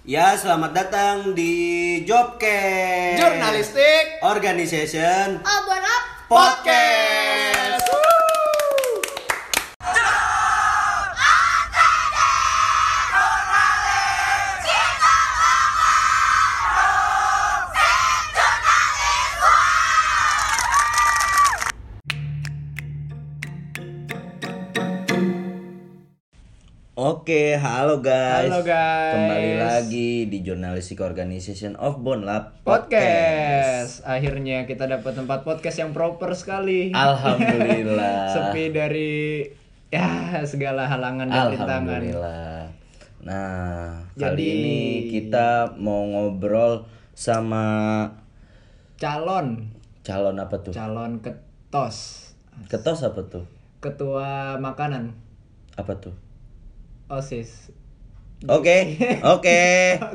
Ya, selamat datang di Jobcast Jurnalistik Organization Obon up. Podcast. Oke, halo guys. Halo, guys. Kembali lagi di Journalistic Organization of Bonlab Podcast. Akhirnya kita dapat tempat podcast yang proper sekali. Alhamdulillah. Sepi dari ya segala halangan dan rintangan. Alhamdulillah. Nah, kali Jadi- ini kita mau ngobrol sama Calon, calon apa tuh? calon ketos, Ketos apa tuh? ketua makanan Apa tuh? OSIS. Oke, oke.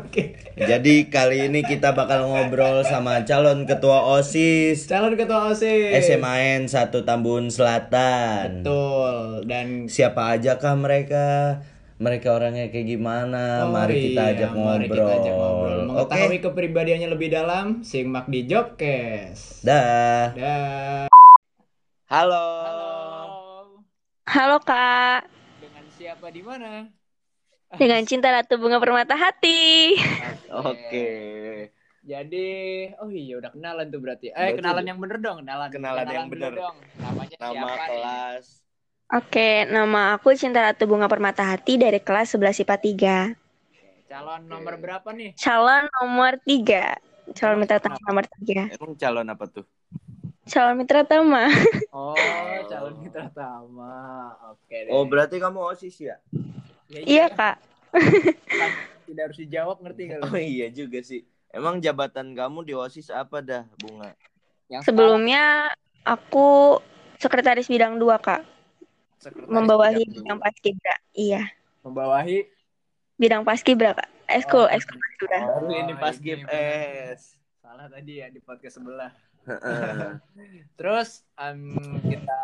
Oke. Jadi kali ini kita bakal ngobrol sama calon ketua OSIS Calon ketua OSIS. SMAN 1 Tambun Selatan. Betul. Dan Siapa aja kah mereka? Mereka orangnya kayak gimana? Oh mari kita iya, ajak mari ngobrol. kita ajak ngobrol. Oke. Mengetahui kepribadiannya lebih dalam, simak di Jobcast. Dah. Dah. Halo. Halo kak. Siapa di mana? Dengan cinta ratu bunga permata hati. Oke. Jadi, oh iya udah kenalan tuh berarti. Eh, Berarti kenalan yang bener dong, kenalan. Kenalan yang dulu bener. dong. Namanya Nama siapa nih? kelas. Oke, nama aku Cinta Ratu Bunga Permata Hati dari kelas 11 IPA 3. Calon nomor berapa nih? Calon nomor 3. Calon tama nomor 3. Emang calon apa tuh? Calon mitra tama. Oh, calon mitra tama. Oke deh. Oh, berarti kamu OSIS ya? Ya, iya kak. kan tidak harus dijawab ngerti lu? Oh iya juga sih. Emang jabatan kamu di OSIS apa dah, Bunga? Yang Sebelumnya aku sekretaris bidang 2 kak. sekretaris Membawahi bidang bidang dua. paskibra. Iya. membawahi Bidang paskibra kak. Eskul, Oh, eskul paskibra. Ini Oh, pas ini game bener. S. salah tadi ya di podcast sebelah. Heeh. Terus em, kita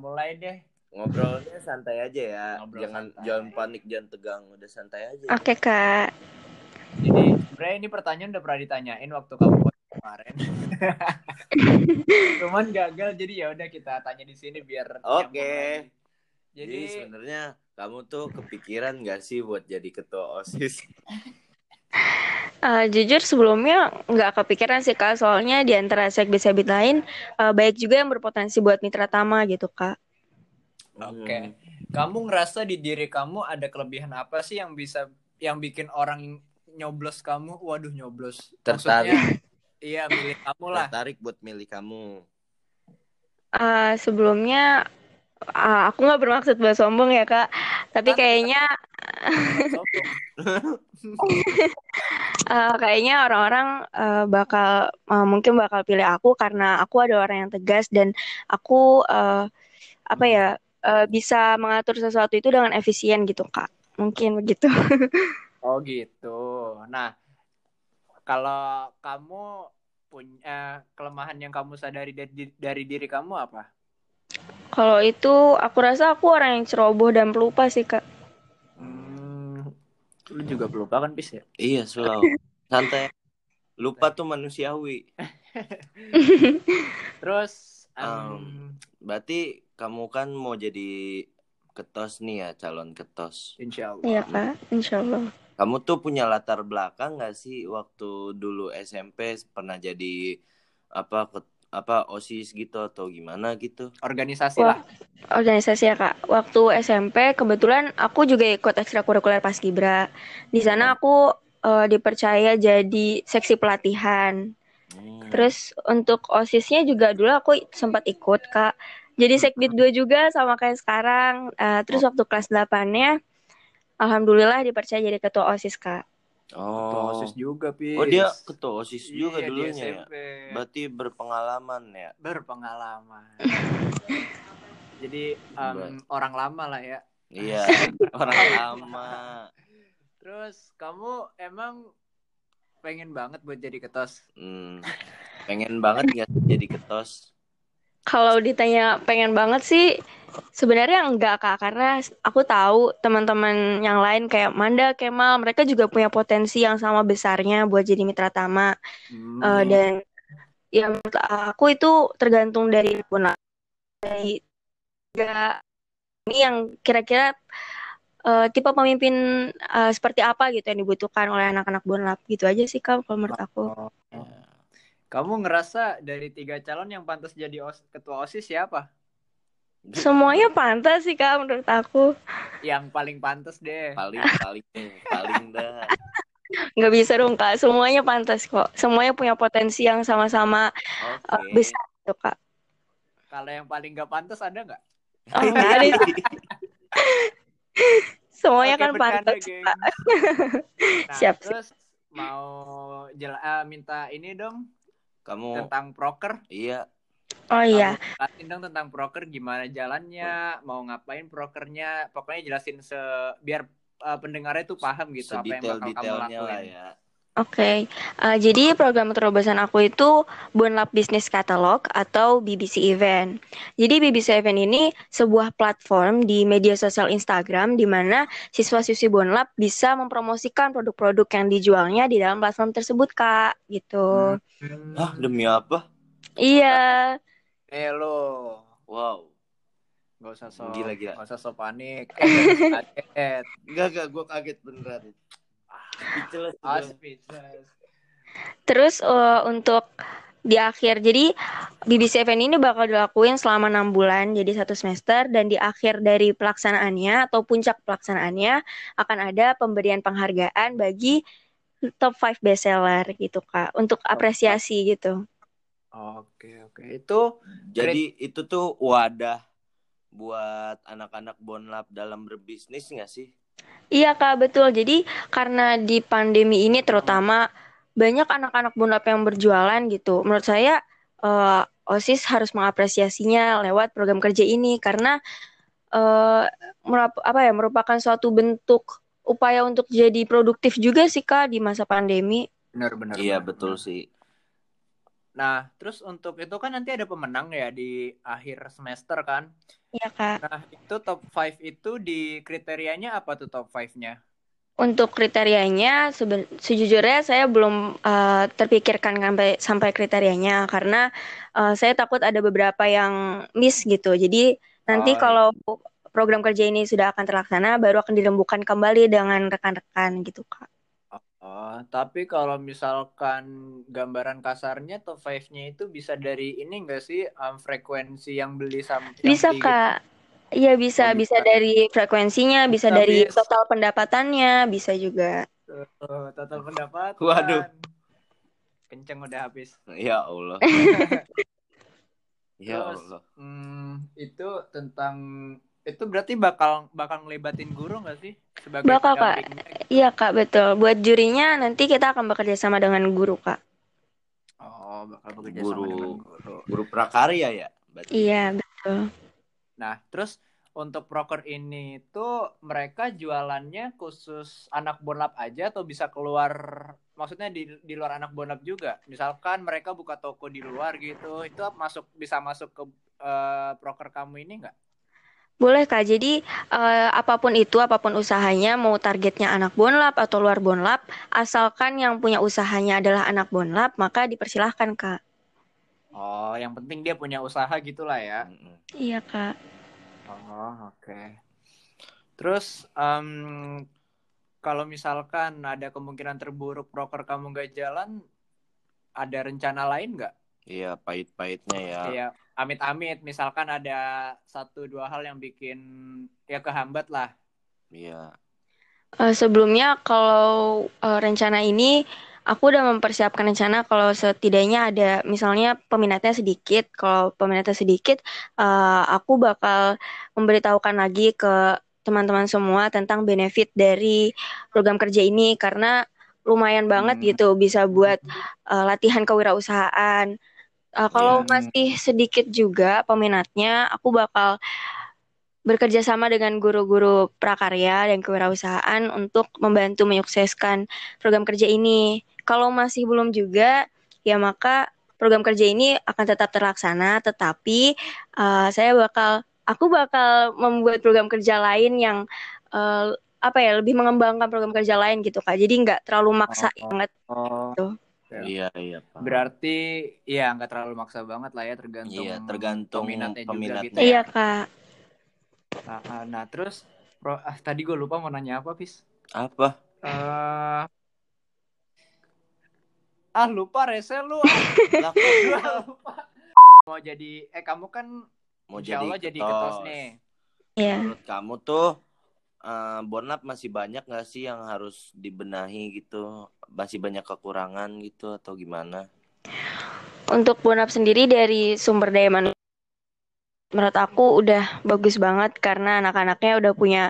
mulai deh. Ngobrolnya santai aja ya. Ngobrol jangan santai. jangan panik, jangan tegang, udah santai aja. Oke kak. Jadi sebenarnya ini pertanyaan udah pernah ditanyain waktu kamu kemarin. Cuman gagal jadi ya udah kita tanya di sini biar Oke. lagi. Jadi, Jadi sebenarnya kamu tuh kepikiran gak sih buat jadi ketua OSIS? Eh, jujur sebelumnya nggak kepikiran sih kak, soalnya di antara sekbid-sekbid lain eh, baik juga yang berpotensi buat mitra tama gitu kak. Oke. Hmm. kamu ngerasa di diri kamu ada kelebihan apa sih yang bisa yang bikin orang nyoblos kamu? Waduh nyoblos. Tertarik. Maksudnya, iya milih kamu lah. Tertarik buat milih kamu. Eh, sebelumnya eh, aku nggak bermaksud buat sombong ya kak, tapi kayaknya eh, kayaknya orang-orang eh, bakal eh, mungkin bakal pilih aku karena aku ada orang yang tegas dan aku eh, apa ya eh, bisa mengatur sesuatu itu dengan efisien gitu kak. Mungkin begitu. Oh gitu. Nah, kalau kamu punya kelemahan yang kamu sadari dari, dari diri kamu apa? Kalau itu aku rasa aku orang yang ceroboh dan pelupa sih kak. Hmm, lu juga pelupa kan bis ya? Iya, selalu. Santai. Lupa tuh manusiawi. Terus em, Um, Berarti kamu kan mau jadi ketos nih ya, calon ketos. insya Allah. Iya kak, insya Allah. Kamu tuh punya latar belakang gak sih waktu dulu SMP pernah jadi apa ket- apa OSIS gitu atau gimana gitu? Organisasi Wah. lah. Organisasi ya kak. Waktu SMP kebetulan aku juga ikut ekstrakurikuler paskibra. Di sana aku eh, dipercaya jadi seksi pelatihan. Hmm. Terus untuk osisnya juga dulu aku sempat ikut kak. Jadi sekbid 2 juga sama kayak sekarang. Eh, terus waktu kelas 8-nya Alhamdulillah dipercaya jadi ketua OSIS kak. Ketua Oh. OSIS juga, Pis. Oh dia ketua OSIS juga Iya, di dulunya ya. Berarti berpengalaman ya. Berpengalaman. Jadi em, orang lama lah ya. Iya, orang lama. Terus kamu emang pengen banget buat jadi ketos? Hmm. Pengen banget sih jadi ketos? Kalau ditanya pengen banget sih, sebenarnya enggak kak, karena aku tahu teman-teman yang lain kayak Manda, Kemal, mereka juga punya potensi yang sama besarnya buat jadi mitra tama. Hmm. Uh, dan ya menurut aku itu tergantung dari pun dari tiga ini yang kira-kira uh, tipe pemimpin uh, seperti apa gitu yang dibutuhkan oleh anak-anak bonlap gitu aja sih kak kalau menurut aku. Oh. Kamu ngerasa dari tiga calon yang pantas jadi os ketua OSIS siapa? Semuanya pantas sih kak menurut aku. Yang paling pantas deh. Paling paling paling dah. Nggak bisa dong kak. Semuanya pantas kok. Semuanya punya potensi yang sama-sama Oke. uh, besar tuh kak. Kalau yang paling gak pantas ada nggak? Oh, nggak ada sih. Semuanya Oke, kan pantas kak. Nah, Siap, terus mau jel eh, minta ini dong Kamu tentang proker. iya Oh iya. Jelasin dong tentang proker gimana jalannya, mau ngapain prokernya. Pokoknya jelasin se biar eh, pendengarnya tuh paham gitu apa yang bakal kamu sedetail-detailnya lah lakuin. ya. Oke, Uh, jadi program terobosan aku itu Bonlap Business Catalog atau BBC Event. Jadi BBC Event ini sebuah platform di media sosial Instagram di mana siswa-siswi Bonlap bisa mempromosikan produk-produk yang dijualnya di dalam platform tersebut, Kak. Gitu. Hmm. Hah, demi apa? Iya. Eh lo, Wow. gak usah so, Gila, gila. gak usah so panik. Eh, kaget. Enggak, enggak, gue kaget beneran. Speechless gua. speechless. Terus uh, untuk di akhir, jadi BBC Event ini bakal dilakuin selama enam bulan, jadi satu semester, dan di akhir dari pelaksanaannya atau puncak pelaksanaannya akan ada pemberian penghargaan bagi top 5 bestseller gitu kak, untuk apresiasi gitu. Oke, oke. Itu Jadi itu tuh wadah buat anak-anak bonlap dalam berbisnis nggak sih? Iya kak betul. Jadi karena di pandemi ini terutama banyak anak-anak bonlap yang berjualan gitu. Menurut saya eh, OSIS harus mengapresiasinya lewat program kerja ini karena eh, merap- apa ya merupakan suatu bentuk upaya untuk jadi produktif juga sih kak di masa pandemi. benar-benar. Iya, betul sih. Nah, terus untuk itu kan nanti ada pemenang ya di akhir semester kan. Iya kak. Nah, itu top 5 itu di kriterianya apa tuh top 5-nya? Untuk kriterianya seben- sejujurnya saya belum eh, terpikirkan sampai sampai kriterianya karena eh, saya takut ada beberapa yang miss gitu. Jadi nanti Oh, iya. kalau program kerja ini sudah akan terlaksana baru akan dirembukan kembali dengan rekan-rekan gitu Kak. Oh, tapi kalau misalkan gambaran kasarnya top 5-nya itu bisa dari ini enggak sih um, frekuensi yang beli sam yang Bisa beli- Kak. Iya bisa, Oh, bisa bisa. dari frekuensinya, bisa Bisa, dari total pendapatannya, bisa juga. Oh, total pendapatan. Waduh. Kenceng udah habis. Ya Allah. ya Terus, Allah. Hmm, itu tentang itu berarti bakal bakal ngelibatin guru nggak sih sebagai Bakal, Kak. pendampingnya? Iya Kak, betul. Buat jurinya nanti kita akan bekerja sama dengan guru Kak. Oh, bakal bekerja sama Guru. dengan guru. Guru prakarya ya? Berarti. Iya, betul. Nah, terus untuk proker ini tuh mereka jualannya khusus anak bonlap aja atau bisa keluar maksudnya di di luar anak bonlap juga. Misalkan mereka buka toko di luar gitu, itu masuk bisa masuk ke proker kamu ini nggak? Boleh Kak, jadi eh, apa pun itu, apa pun usahanya, mau targetnya anak bonlap atau luar bonlap, asalkan yang punya usahanya adalah anak bonlap, maka dipersilahkan Kak. Oh, yang penting dia punya usaha gitulah ya. Iya Kak. Oh, oke. Terus em, kalau misalkan ada kemungkinan terburuk proker kamu nggak jalan, ada rencana lain nggak? Iya, pahit-pahitnya ya. Iya, amit-amit. Misalkan ada satu dua hal yang bikin ya kehambat lah. Iya. Eh, sebelumnya kalau eh, rencana ini, aku udah mempersiapkan rencana kalau setidaknya ada misalnya peminatnya sedikit. Kalau peminatnya sedikit, eh, aku bakal memberitahukan lagi ke teman-teman semua tentang benefit dari program kerja ini karena lumayan banget Hmm. gitu bisa buat eh, latihan kewirausahaan. Eh, kalau Iya. masih sedikit juga peminatnya, aku bakal bekerja sama dengan guru-guru prakarya dan kewirausahaan untuk membantu menyukseskan program kerja ini. Kalau masih belum juga, ya maka program kerja ini akan tetap terlaksana, tetapi uh, saya bakal aku bakal membuat program kerja lain yang uh, apa ya lebih mengembangkan program kerja lain gitu kak. Jadi nggak terlalu maksa Oh. banget. Oh, Gitu. Ya. Iya, iya, Pak. berarti ya nggak terlalu maksa banget lah ya tergantung Iya, tergantung peminatnya, juga peminatnya. gitu ya. Iya kak. Ah, ah, Nah, terus pro, ah, tadi gue lupa mau nanya apa, Pis? Apa? Eh, ah lupa rese lu. ah. Lah, kok Gua lupa. Mau jadi eh kamu kan mau insya jadi Allah jadi ketos. ketos nih. Iya. Menurut kamu tuh eh, Bornap masih banyak nggak sih yang harus dibenahi gitu? Masih banyak kekurangan gitu atau gimana? Untuk Bonap sendiri dari sumber daya manusia menurut aku udah bagus banget karena anak-anaknya udah punya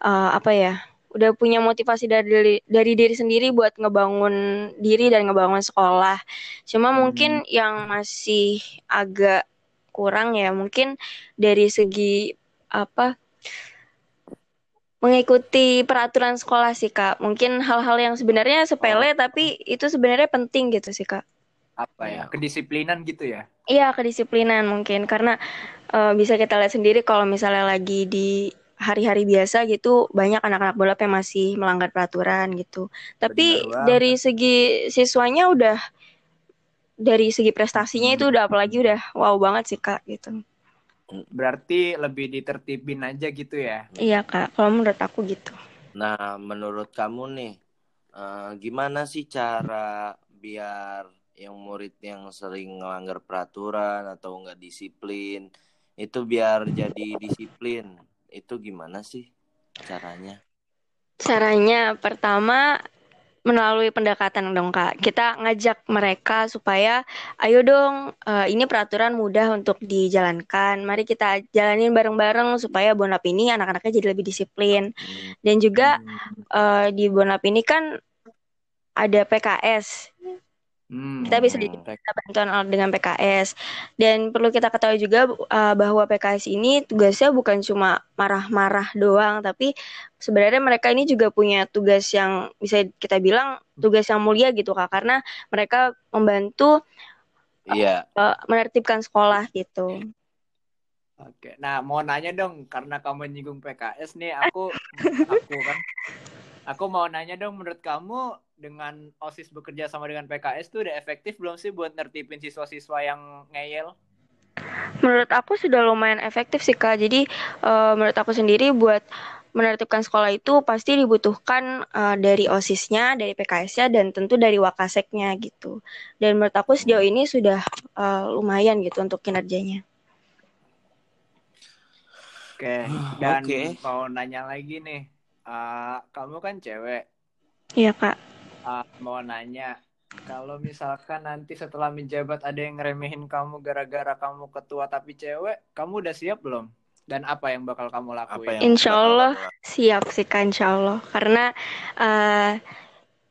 uh, apa ya udah punya motivasi dari dari diri sendiri buat ngebangun diri dan ngebangun sekolah cuma Hmm. mungkin yang masih agak kurang ya mungkin dari segi apa mengikuti peraturan sekolah sih kak mungkin hal-hal yang sebenarnya sepele tapi itu sebenarnya penting gitu sih kak Apa ya? Kedisiplinan gitu ya. Iya, kedisiplinan mungkin karena eh, bisa kita lihat sendiri kalau misalnya lagi di hari-hari biasa gitu banyak anak-anak bola yang masih melanggar peraturan gitu. Tapi Benar banget. dari segi siswanya udah dari segi prestasinya itu udah apalagi udah wow banget sih Kak gitu. Berarti lebih ditertibin aja gitu ya. Iya Kak, kalau menurut aku gitu. Nah, menurut kamu nih, eh, gimana sih cara biar yang murid yang sering melanggar peraturan atau nggak disiplin itu biar jadi disiplin? Itu gimana sih caranya? Caranya pertama melalui pendekatan dong Kak. Kita ngajak mereka supaya ayo dong eh, ini peraturan mudah untuk dijalankan. Mari kita jalanin bareng-bareng supaya Bonap ini anak-anaknya jadi lebih disiplin. Dan juga eh, di Bonap ini kan ada PKS. Hmm. Kita bisa Hmm. diminta bantuan dengan PKS. Dan perlu kita ketahui juga uh, bahwa PKS ini tugasnya bukan cuma marah-marah doang, tapi sebenarnya mereka ini juga punya tugas yang bisa kita bilang tugas yang mulia gitu Kak, karena mereka membantu Iya, uh, menertibkan sekolah gitu. Oke, nah mau nanya dong karena kamu nyinggung PKS nih, aku aku kan, aku mau nanya dong menurut kamu dengan OSIS bekerja sama dengan PKS tuh udah efektif belum sih buat nertipin siswa-siswa yang ngeyel? Menurut aku sudah lumayan efektif sih Kak. Jadi uh, menurut aku sendiri buat menertibkan sekolah itu pasti dibutuhkan uh, dari OSIS-nya, dari PKS-nya, dan tentu dari Wakaseknya gitu. Dan menurut aku sejauh ini sudah uh, lumayan gitu untuk kinerjanya. Oke, dan Oke. mau nanya lagi nih, eh, kamu kan cewek, Iya Kak. Eh, mau nanya kalau misalkan nanti setelah menjabat ada yang ngeremehin kamu gara-gara kamu ketua tapi cewek, kamu udah siap belum? Dan apa yang bakal kamu apa lakuin? yang Insya Allah. Siap sih Kak, insya Allah. Karena uh,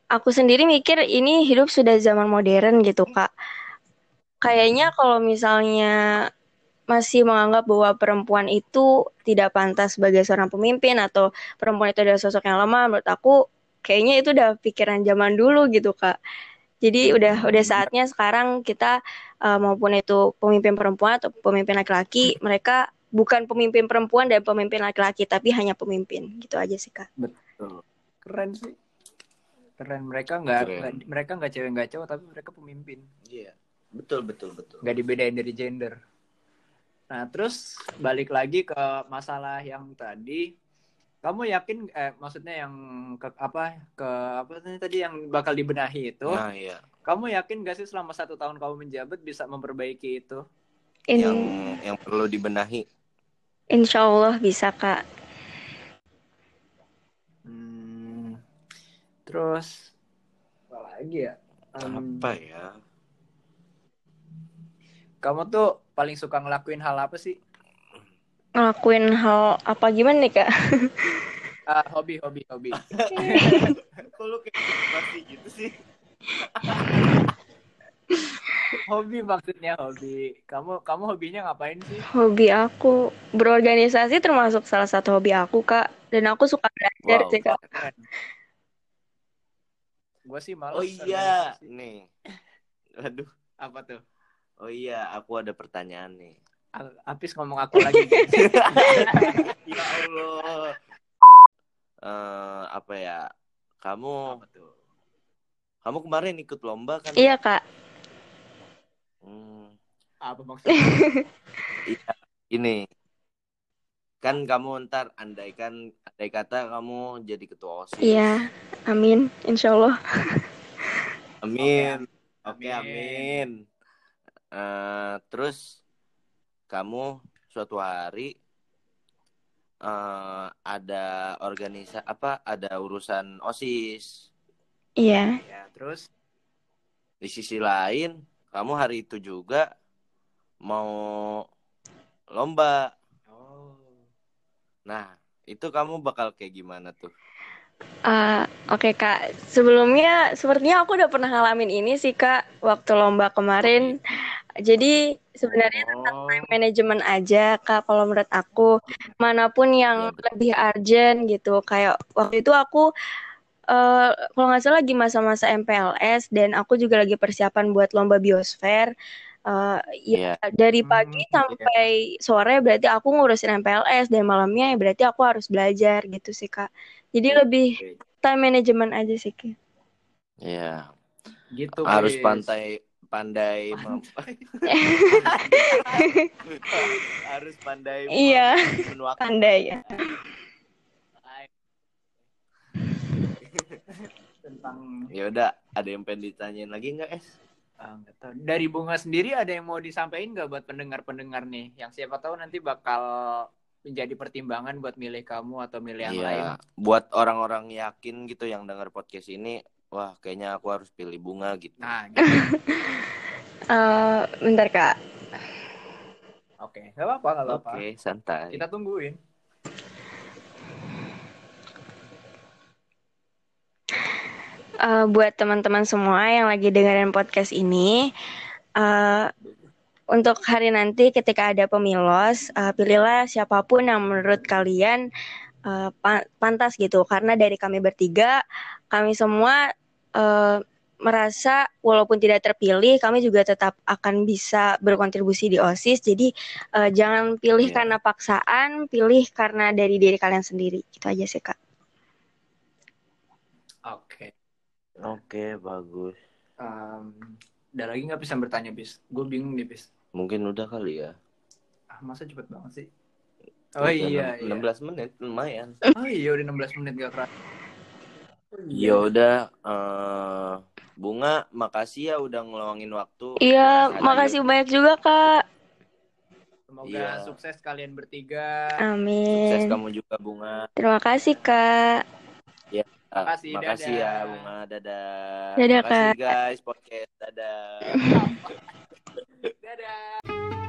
aku sendiri mikir ini hidup sudah zaman modern gitu Kak. Kayaknya kalau misalnya masih menganggap bahwa perempuan itu tidak pantas sebagai seorang pemimpin atau perempuan itu adalah sosok yang lemah, menurut aku kayaknya itu udah pikiran zaman dulu gitu Kak. Jadi udah udah saatnya sekarang kita uh, maupun itu pemimpin perempuan atau pemimpin laki-laki, mereka bukan pemimpin perempuan dan pemimpin laki-laki, tapi hanya pemimpin. Gitu aja sih Kak. Betul. Keren sih. Keren mereka nggak mereka nggak cewek nggak cowok tapi mereka pemimpin. Iya, betul betul betul. Nggak dibedain dari gender. Nah terus balik lagi ke masalah yang tadi. Kamu yakin eh maksudnya yang ke apa ke apa tadi yang bakal dibenahi itu? Nah, iya. Kamu yakin gak sih selama satu tahun kamu menjabat bisa memperbaiki itu? In- Yang yang perlu dibenahi. Insya Allah bisa Kak. Hmm, terus apa lagi ya? Em, Apa ya? kamu tuh paling suka ngelakuin hal apa sih? Ngelakuin hal apa gimana nih Kak? Ah, hobi, hobi, hobi. Kok lu kayak motivasi gitu sih? hobi maksudnya hobi. Kamu kamu hobinya ngapain sih? Hobi aku berorganisasi termasuk salah satu hobi aku Kak. Dan aku suka belajar Wow. sih Kak. Gue sih malas. Oh iya, nih. Aduh, Apa tuh? Oh iya, aku ada pertanyaan nih. Apis ngomong aku lagi. ya Allah. Eh, apa ya? Kamu Apa tuh? kamu kemarin ikut lomba kan? Iya kak. Apa Hmm, maksudnya? ini kan kamu ntar andaikan andai kata kamu jadi ketua OSIS. Iya. Amin. Insya Allah. Amin. Amin. Oke, amin. Eh, terus kamu suatu hari eh, ada organisa apa ada urusan OSIS. Iya. ya, terus Di sisi lain, kamu hari itu juga mau lomba. oh. Nah, itu kamu bakal kayak gimana tuh? Ah, Oke kak, sebelumnya sepertinya aku udah pernah ngalamin ini sih kak waktu lomba kemarin. Jadi sebenarnya tentang Oh, time management aja kak kalau menurut aku mana pun yang ya betul. lebih urgent gitu. Kayak waktu itu aku eh kalau nggak salah lagi masa-masa MPLS dan aku juga lagi persiapan buat lomba biosfer. Eh, ya Iya. dari Hmm, pagi iya. sampai sore berarti aku ngurusin MPLS dan malamnya ya berarti aku harus belajar gitu sih kak. Jadi lebih Oke. time management aja sih kak. Iya. Gitu, Harus Pis. pandai pandai harus pandai Iya. Pandai ya. Tentang Ya udah, ada yang pengen ditanyain lagi nggak, Es? ah, nggak tahu. Dari Bunga sendiri ada yang mau disampaikan nggak buat pendengar-pendengar nih? Yang siapa tahu nanti bakal menjadi pertimbangan buat milih kamu atau milih yang lain. Iya, buat orang-orang yakin gitu yang denger podcast ini, wah kayaknya aku harus pilih bunga gitu. Nah, gitu. Eh, bentar kak. Oke, nggak apa-apa, nggak Oke, apa-apa. santai. Kita tungguin. Eh, buat teman-teman semua yang lagi dengerin podcast ini, eh, untuk hari nanti ketika ada pemilos, eh, pilihlah siapa pun yang menurut kalian eh, pa- pantas gitu. Karena dari kami bertiga, kami semua eh, merasa walaupun tidak terpilih, kami juga tetap akan bisa berkontribusi di OSIS. Jadi eh, jangan pilih Iya. karena paksaan, pilih karena dari diri kalian sendiri. Gitu aja sih kak. Oke. Oke, bagus. Em, ada lagi nggak bisa bertanya, bis? Gue bingung nih, bis. Mungkin udah kali ya. Ah, masa cepet banget sih? Oh Udah iya, enam- iya. 16 menit lumayan. Oh iya, udah 16 menit gak kerasa. Ya udah, eh, bunga, makasih ya udah ngeluangin waktu. Iya, Ada makasih banyak juga kak. Semoga Iya. sukses kalian bertiga. Sukses Amin. kamu juga bunga. Terima kasih kak. Ah, Makasih, makasih dadah. ya bunga, dadah. Dadah, makasih Kak. guys podcast, dadah.